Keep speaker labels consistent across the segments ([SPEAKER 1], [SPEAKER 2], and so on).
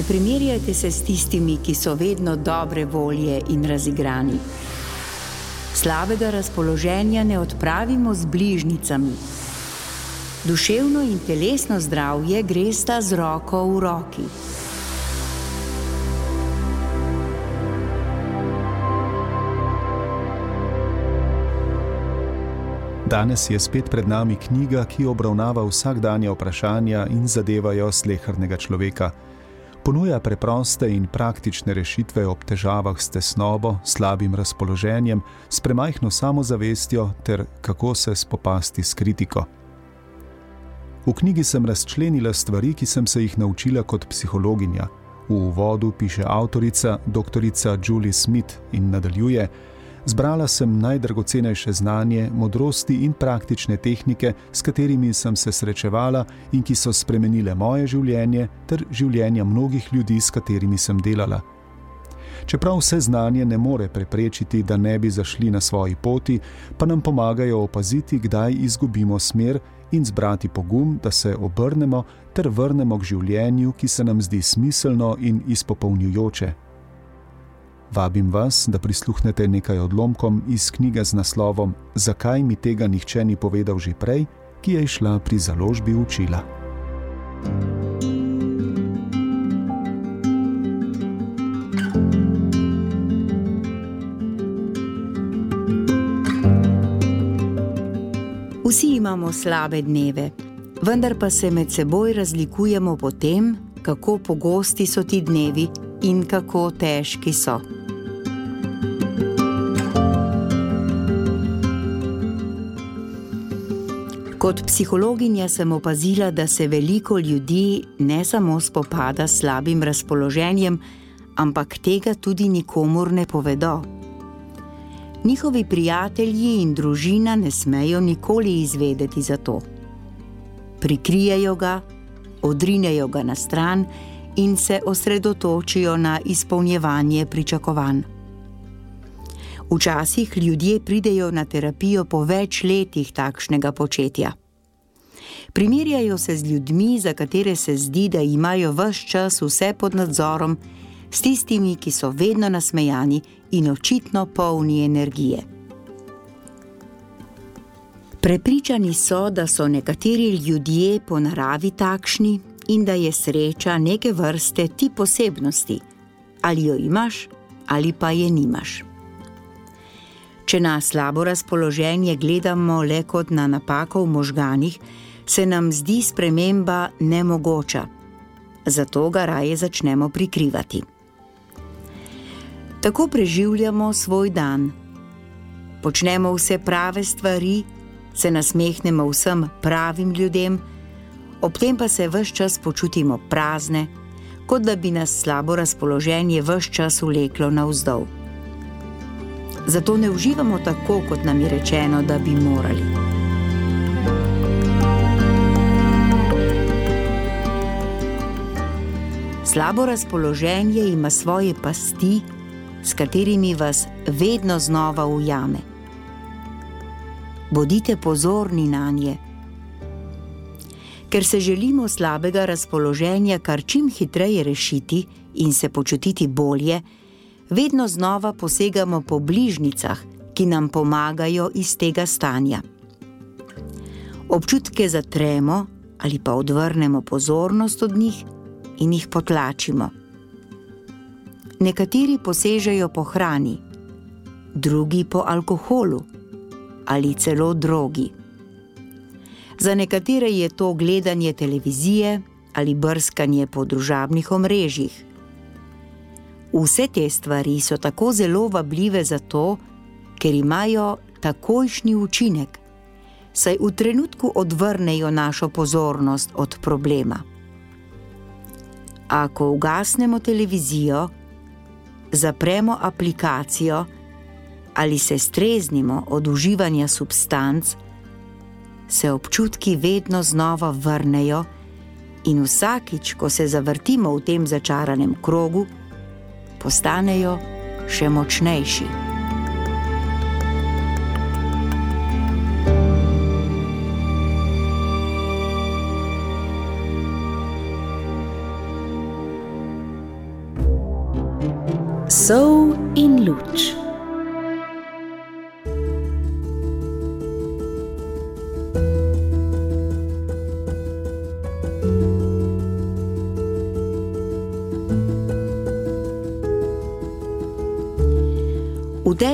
[SPEAKER 1] Ne primerjajte se s tistimi, ki so vedno dobre volje in razigrani. Slabega razpoloženja ne odpravimo z bližnicami. Duševno in telesno zdravje gresta z roko v roki.
[SPEAKER 2] Danes je spet pred nami knjiga, ki obravnava vsakdanja vprašanja in zadevajo slehrnega človeka. Ponuja preproste in praktične rešitve ob težavah s tesnobo, slabim razpoloženjem, s premajhno samozavestjo ter kako se spopasti s kritiko. V knjigi sem razčlenila stvari, ki sem se jih naučila kot psihologinja. V uvodu piše avtorica dr. Julie Smith in nadaljuje: Zbrala sem najdragocenejše znanje, modrosti in praktične tehnike, s katerimi sem se srečevala in ki so spremenile moje življenje ter življenja mnogih ljudi, s katerimi sem delala. Čeprav vse znanje ne more preprečiti, da ne bi zašli na svoji poti, pa nam pomagajo opaziti, kdaj izgubimo smer in zbrati pogum, da se obrnemo ter vrnemo k življenju, ki se nam zdi smiselno in izpopolnjujoče. Vabim vas, da prisluhnete nekaj odlomkom iz knjige z naslovom Zakaj mi tega nihče ni povedal že prej, ki je šla pri založbi učila.
[SPEAKER 1] Vsi imamo slabe dneve, vendar pa se med seboj razlikujemo po tem, kako pogosti so ti dnevi in kako težki so. Kot psihologinja sem opazila, da se veliko ljudi ne samo spopada s slabim razpoloženjem, ampak tega tudi nikomor ne povedo. Njihovi prijatelji in družina ne smejo nikoli izvedeti za to. Prikrijejo ga, odrinejo ga na stran in se osredotočijo na izpolnjevanje pričakovanj. Včasih ljudje pridejo na terapijo po več letih takšnega početja. Primerjajo se z ljudmi, za katere se zdi, da imajo vse čas vse pod nadzorom, s tistimi, ki so vedno nasmejani in očitno polni energije. Prepričani so, da so nekateri ljudje po naravi takšni in da je sreča neke vrste ti posebnosti, ali jo imaš ali pa je nimaš. Če na slabo razpoloženje gledamo le kot na napako v možganih, se nam zdi sprememba nemogoča, zato ga raje začnemo prikrivati. Tako preživljamo svoj dan. Počnemo vse prave stvari, se nasmehnemo vsem pravim ljudem, ob tem pa se vse čas počutimo prazne, kot da bi nas slabo razpoloženje vse čas vleklo navzdol zato ne uživamo tako, kot nam je rečeno, da bi morali. Slabo razpoloženje ima svoje pasti, s katerimi vas vedno znova ujame. Bodite pozorni na nje. Ker se želimo slabega razpoloženja kar čim hitreje rešiti in se počutiti bolje, vedno znova posegamo po bližnicah, ki nam pomagajo iz tega stanja. Občutke zatremo ali pa odvrnemo pozornost od njih in jih potlačimo. Nekateri posežejo po hrani, drugi po alkoholu ali celo drogi. Za nekatere je to gledanje televizije ali brskanje po družabnih omrežjih. Vse te stvari so tako zelo vabljive zato, ker imajo takojšnji učinek, saj v trenutku odvrnejo našo pozornost od problema. Ako ugasnemo televizijo, zapremo aplikacijo ali se streznimo od uživanja substanc, se občutki vedno znova vrnejo in vsakič, ko se zavrtimo v tem začaranem krogu, postanejo še močnejši.
[SPEAKER 3] Sov in luč.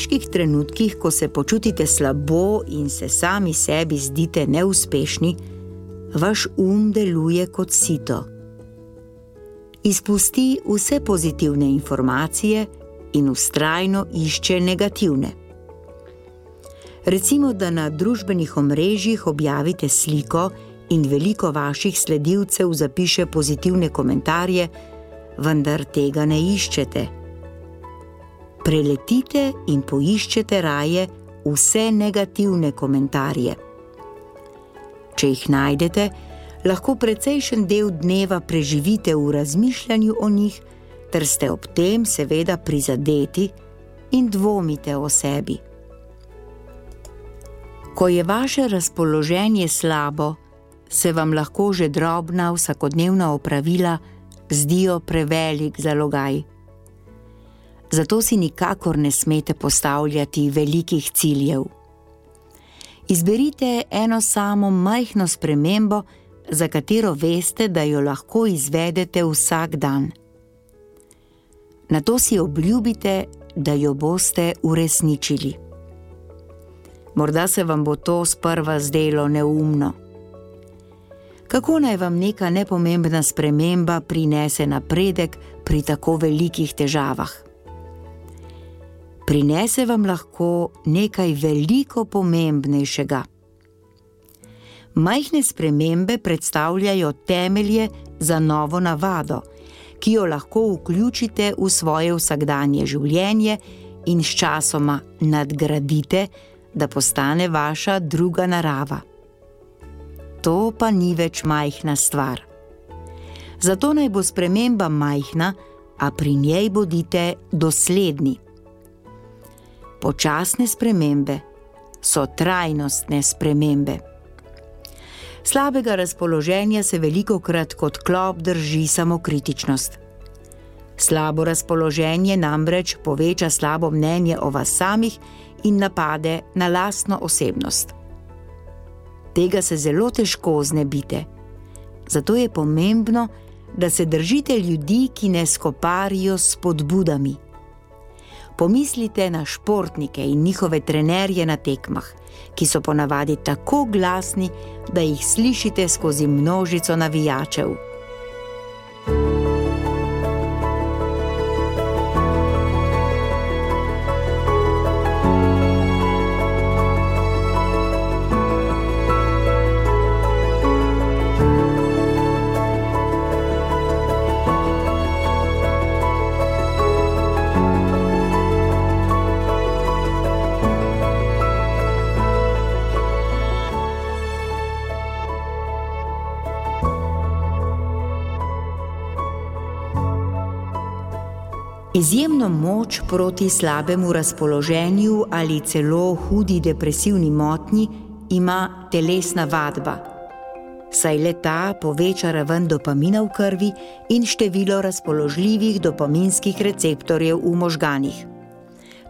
[SPEAKER 1] Težkih trenutkih, ko se počutite slabo in se sami sebi zdite neuspešni, vaš um deluje kot sito. Izpusti vse pozitivne informacije in ustrajno išče negativne. Recimo, da na družbenih omrežjih objavite sliko in veliko vaših sledilcev zapiše pozitivne komentarje, vendar tega ne iščete preletite in poiščete raje vse negativne komentarje. Če jih najdete, lahko precejšen del dneva preživite v razmišljanju o njih, ter ste ob tem seveda prizadeti in dvomite o sebi. Ko je vaše razpoloženje slabo, se vam lahko že drobna vsakodnevna opravila zdijo prevelik zalogaj zato si nikakor ne smete postavljati velikih ciljev. Izberite eno samo majhno spremembo, za katero veste, da jo lahko izvedete vsak dan. Na to si obljubite, da jo boste uresničili. Morda se vam bo to sprva zdelo neumno. Kako naj vam neka nepomembna sprememba prinese napredek pri tako velikih težavah? Prinese vam lahko nekaj veliko pomembnejšega. Majhne spremembe predstavljajo temelje za novo navado, ki jo lahko vključite v svoje vsakdanje življenje in sčasoma nadgradite, da postane vaša druga narava. To pa ni več majhna stvar. Zato naj bo sprememba majhna, a pri njej bodite dosledni počasne spremembe so trajnostne spremembe. Slabega razpoloženja se veliko krat kot klop drži samokritičnost. Slabo razpoloženje namreč poveča slabo mnenje o vas samih in napade na lastno osebnost. Tega se zelo težko znebite. Zato je pomembno, da se držite ljudi, ki ne skoparijo s podbudami. Pomislite na športnike in njihove trenerje na tekmah, ki so ponavadi tako glasni, da jih slišite skozi množico navijačev. Izjemno moč proti slabemu razpoloženju ali celo hudi depresivni motnji ima telesna vadba. Saj le ta poveča raven dopamina v krvi in število razpoložljivih dopaminskih receptorjev v možganih.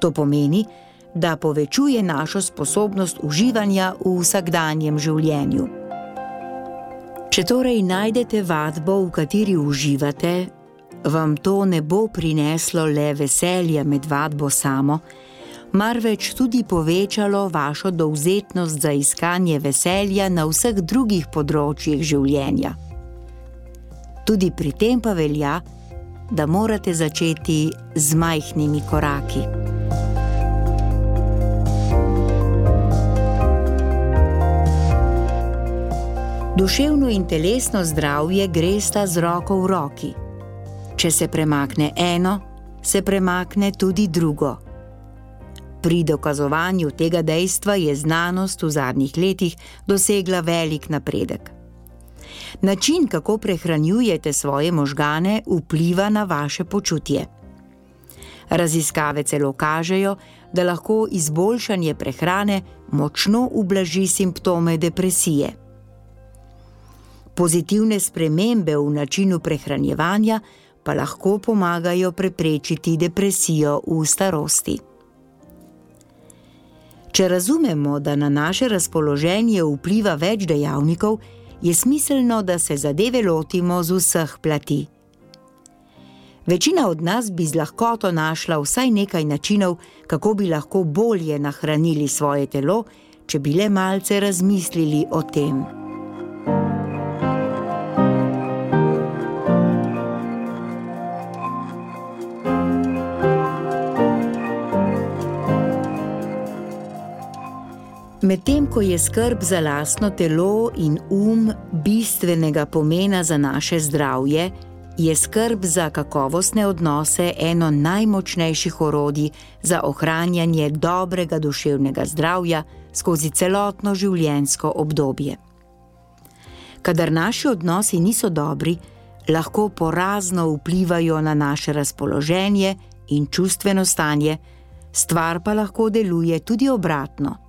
[SPEAKER 1] To pomeni, da povečuje našo sposobnost uživanja v vsakdanjem življenju. Če torej najdete vadbo, v kateri uživate, vam to ne bo prineslo le veselja med vadbo samo, marveč tudi povečalo vašo dovzetnost za iskanje veselja na vseh drugih področjih življenja. Tudi pri tem pa velja, da morate začeti z majhnimi koraki. Duševno in telesno zdravje gresta z roko v roki. Če se premakne eno, se premakne tudi drugo. Pri dokazovanju tega dejstva je znanost v zadnjih letih dosegla velik napredek. Način, kako prehranjujete svoje možgane, vpliva na vaše počutje. Raziskave celo kažejo, da lahko izboljšanje prehrane močno ublaži simptome depresije. Pozitivne spremembe v načinu prehranjevanja pa lahko pomagajo preprečiti depresijo v starosti. Če razumemo, da na naše razpoloženje vpliva več dejavnikov, je smiselno, da se zadeve lotimo z vseh plati. Večina od nas bi z lahkoto našla vsaj nekaj načinov, kako bi lahko bolje nahranili svoje telo, če bi le malce razmislili o tem. Medtem ko je skrb za lastno telo in um bistvenega pomena za naše zdravje, je skrb za kakovostne odnose eno najmočnejših orodij za ohranjanje dobrega duševnega zdravja skozi celotno življenjsko obdobje. Kadar naši odnosi niso dobri, lahko porazno vplivajo na naše razpoloženje in čustveno stanje, stvar pa lahko deluje tudi obratno.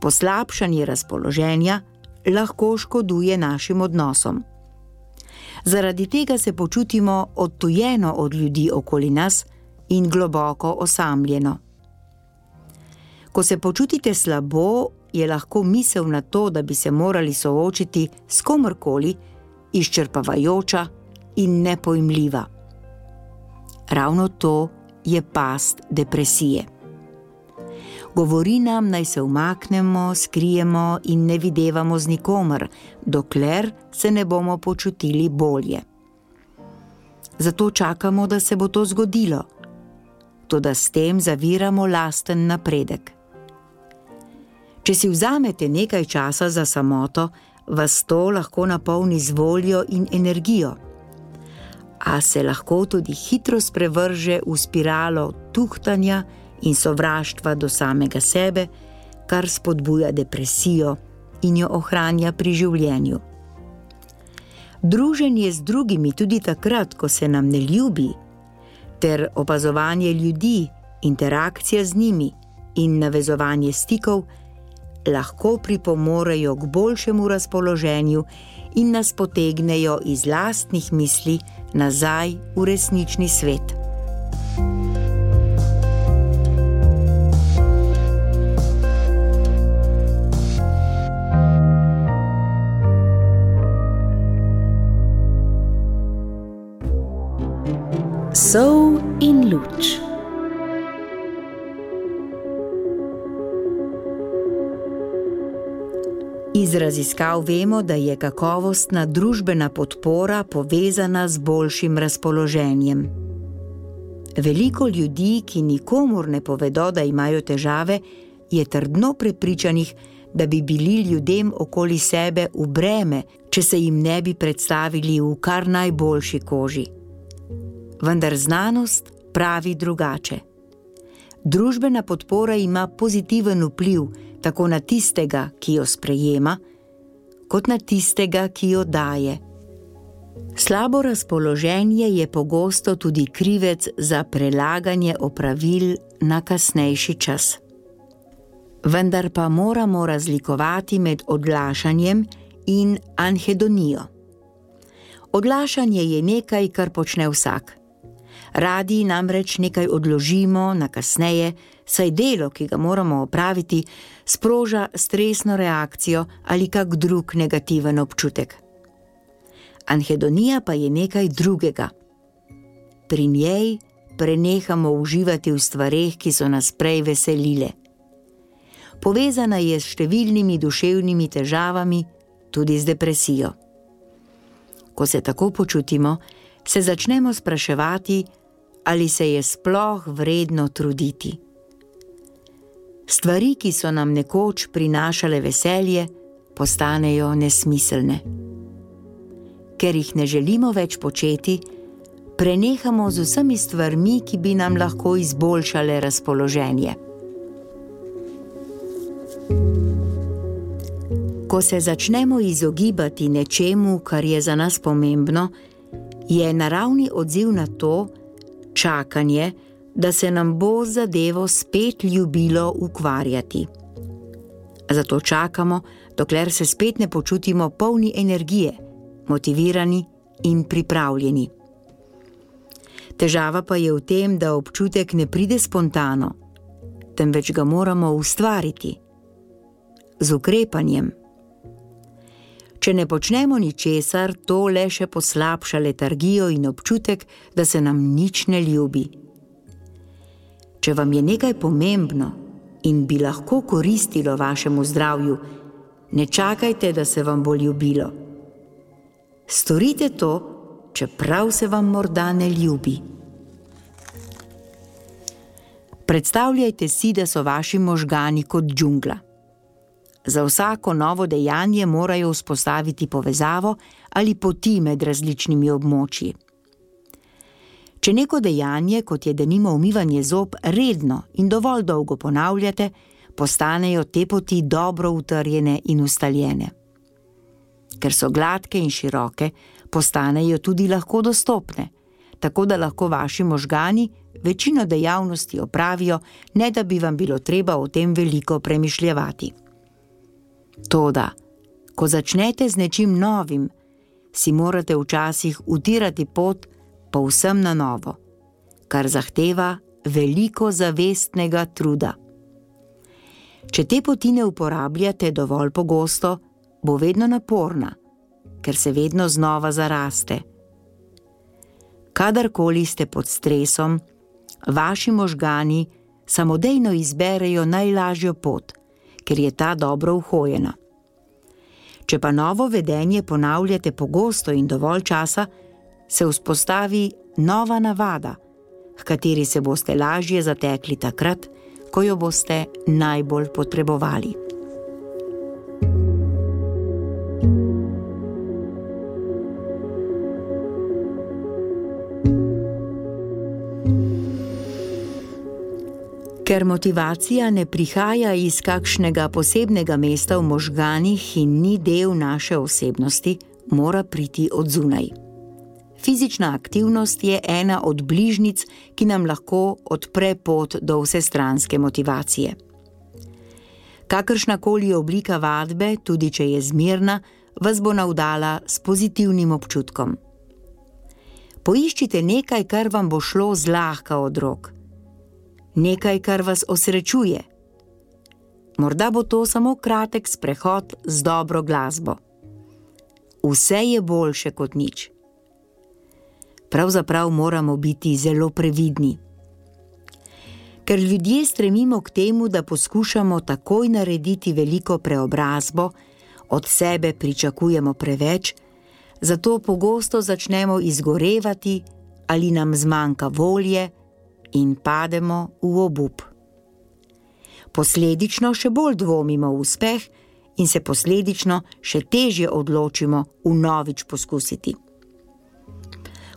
[SPEAKER 1] Poslabšanje razpoloženja lahko škoduje našim odnosom. Zaradi tega se počutimo odtujeno od ljudi okoli nas in globoko osamljeno. Ko se počutite slabo, je lahko misel na to, da bi se morali soočiti s komorkoli, izčrpavajoča in nepojmljiva. Ravno to je past depresije. Govori nam, naj se umaknemo, skrijemo in ne videvamo z nikomer, dokler se ne bomo počutili bolje. Zato čakamo, da se bo to zgodilo, tudi s tem zaviramo lasten napredek. Če si vzamete nekaj časa za samoto, vas to lahko napolni z voljo in energijo. A se lahko tudi hitro sprevrže v spiralo tuhtanja in sovraštva do samega sebe, kar spodbuja depresijo in jo ohranja pri življenju. Druženje z drugimi tudi takrat, ko se nam ne ljubi, ter opazovanje ljudi, interakcija z njimi in navezovanje stikov lahko pripomorejo k boljšemu razpoloženju in nas potegnejo iz lastnih misli nazaj v resnični svet.
[SPEAKER 3] Sol in luč.
[SPEAKER 1] Iz raziskav vemo, da je kakovostna družbena podpora povezana z boljšim razpoloženjem. Veliko ljudi, ki nikomor ne povedo, da imajo težave, je trdno prepričanih, da bi bili ljudem okoli sebe v breme, če se jim ne bi predstavili v kar najboljši koži vendar znanost pravi drugače. Družbena podpora ima pozitiven vpliv tako na tistega, ki jo sprejema, kot na tistega, ki jo daje. Slabo razpoloženje je pogosto tudi krivec za prelaganje opravil na kasnejši čas. Vendar pa moramo razlikovati med odlašanjem in anhedonijo. Odlašanje je nekaj, kar počne vsak. Radi namreč nekaj odložimo na kasneje, saj delo, ki ga moramo opraviti, sproža stresno reakcijo ali kak drug negativen občutek. Anhedonija pa je nekaj drugega. Pri njej prenehamo uživati v stvareh, ki so nas prej veselile. Povezana je s številnimi duševnimi težavami, tudi z depresijo. Ko se tako počutimo, se začnemo spraševati, ali se je sploh vredno truditi. Stvari, ki so nam nekoč prinašale veselje, postanejo nesmiselne. Ker jih ne želimo več početi, prenehamo z vsemi stvarmi, ki bi nam lahko izboljšale razpoloženje. Ko se začnemo izogibati nečemu, kar je za nas pomembno, je naravni odziv na to čakanje, da se nam bo zadevo spet ljubilo ukvarjati. Zato čakamo, dokler se spet ne počutimo polni energije, motivirani in pripravljeni. Težava pa je v tem, da občutek ne pride spontano, temveč ga moramo ustvariti z ukrepanjem. Če ne počnemo ničesar, to le še poslabša letargijo in občutek, da se nam nič ne ljubi. Če vam je nekaj pomembno in bi lahko koristilo vašemu zdravju, ne čakajte, da se vam bo ljubilo. Storite to, čeprav se vam morda ne ljubi. Predstavljajte si, da so vaši možgani kot džungla. Za vsako novo dejanje morajo vzpostaviti povezavo ali poti med različnimi območji. Če neko dejanje, kot je denimo umivanje zob, redno in dovolj dolgo ponavljate, postanejo te poti dobro utrjene in ustaljene. Ker so gladke in široke, postanejo tudi lahko dostopne, tako da lahko vaši možgani večino dejavnosti opravijo, ne da bi vam bilo treba o tem veliko premišljati. Toda, ko začnete z nečim novim, si morate včasih utirati pot povsem na novo, kar zahteva veliko zavestnega truda. Če te poti ne uporabljate dovolj pogosto, bo vedno naporna, ker se vedno znova zaraste. Kadarkoli ste pod stresom, vaši možgani samodejno izberejo najlažjo pot, ker je ta dobro uhojena. Če pa novo vedenje ponavljate pogosto in dovolj časa, se vzpostavi nova navada, v kateri se boste lažje zatekli takrat, ko jo boste najbolj potrebovali. Ker motivacija ne prihaja iz kakšnega posebnega mesta v možganih in ni del naše osebnosti, mora priti od zunaj. Fizična aktivnost je ena od bližnic, ki nam lahko odpre pot do vsestranske motivacije. Kakršnakoli oblika vadbe, tudi če je zmirna, vas bo navdala s pozitivnim občutkom. Poiščite nekaj, kar vam bo šlo zlahka od rok nekaj, kar vas osrečuje. Morda bo to samo kratek sprehod z dobro glasbo. Vse je boljše kot nič. Pravzaprav moramo biti zelo previdni. Ker ljudje stremimo k temu, da poskušamo takoj narediti veliko preobrazbo, od sebe pričakujemo preveč, zato pogosto začnemo izgorevati ali nam zmanjka volje in pademo v obup. Posledično še bolj dvomimo v uspeh in se posledično še težje odločimo v novič poskusiti.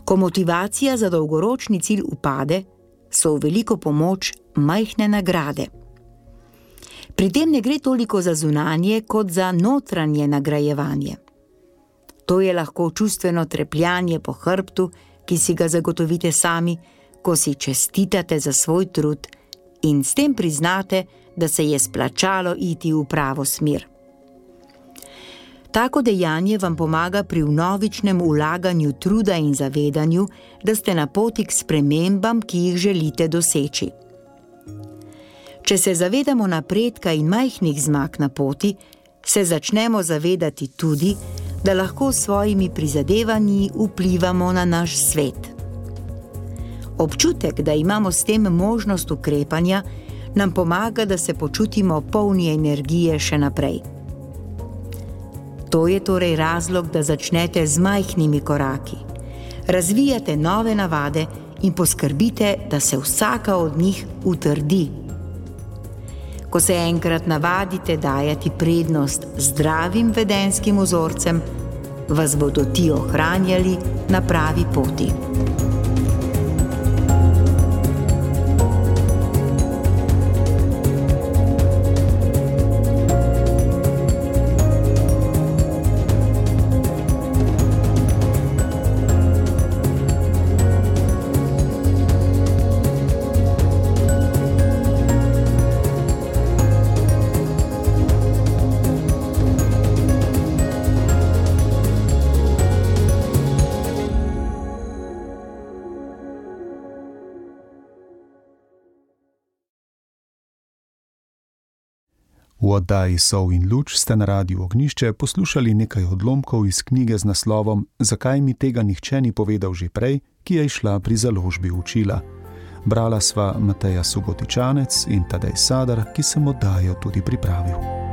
[SPEAKER 1] Ko motivacija za dolgoročni cilj upade, so v veliko pomoč majhne nagrade. Pri tem ne gre toliko za zunanje, kot za notranje nagrajevanje. To je lahko čustveno trepljanje po hrbtu, ki si ga zagotovite sami, ko si čestitate za svoj trud in s tem priznate, da se je splačalo iti v pravo smer. Tako dejanje vam pomaga pri vnovičnem ulaganju truda in zavedanju, da ste na poti k spremembam, ki jih želite doseči. Če se zavedamo napredka in majhnih zmag na poti, se začnemo zavedati tudi, da lahko s svojimi prizadevanji vplivamo na naš svet. Občutek, da imamo s tem možnost ukrepanja, nam pomaga, da se počutimo polni energije še naprej. To je torej razlog, da začnete z majhnimi koraki. Razvijate nove navade in poskrbite, da se vsaka od njih utrdi. Ko se enkrat navadite dajati prednost zdravim vedenskim vzorcem, vas bodo ti ohranjali na pravi poti.
[SPEAKER 2] V oddaji Sov in Luč ste na radiju Ognišče poslušali nekaj odlomkov iz knjige z naslovom Zakaj mi tega nihče ni povedal že prej, ki je išla pri založbi učila. Brala sva Mateja Subotičanec in Tadej Sadar, ki sem oddajo tudi pripravil.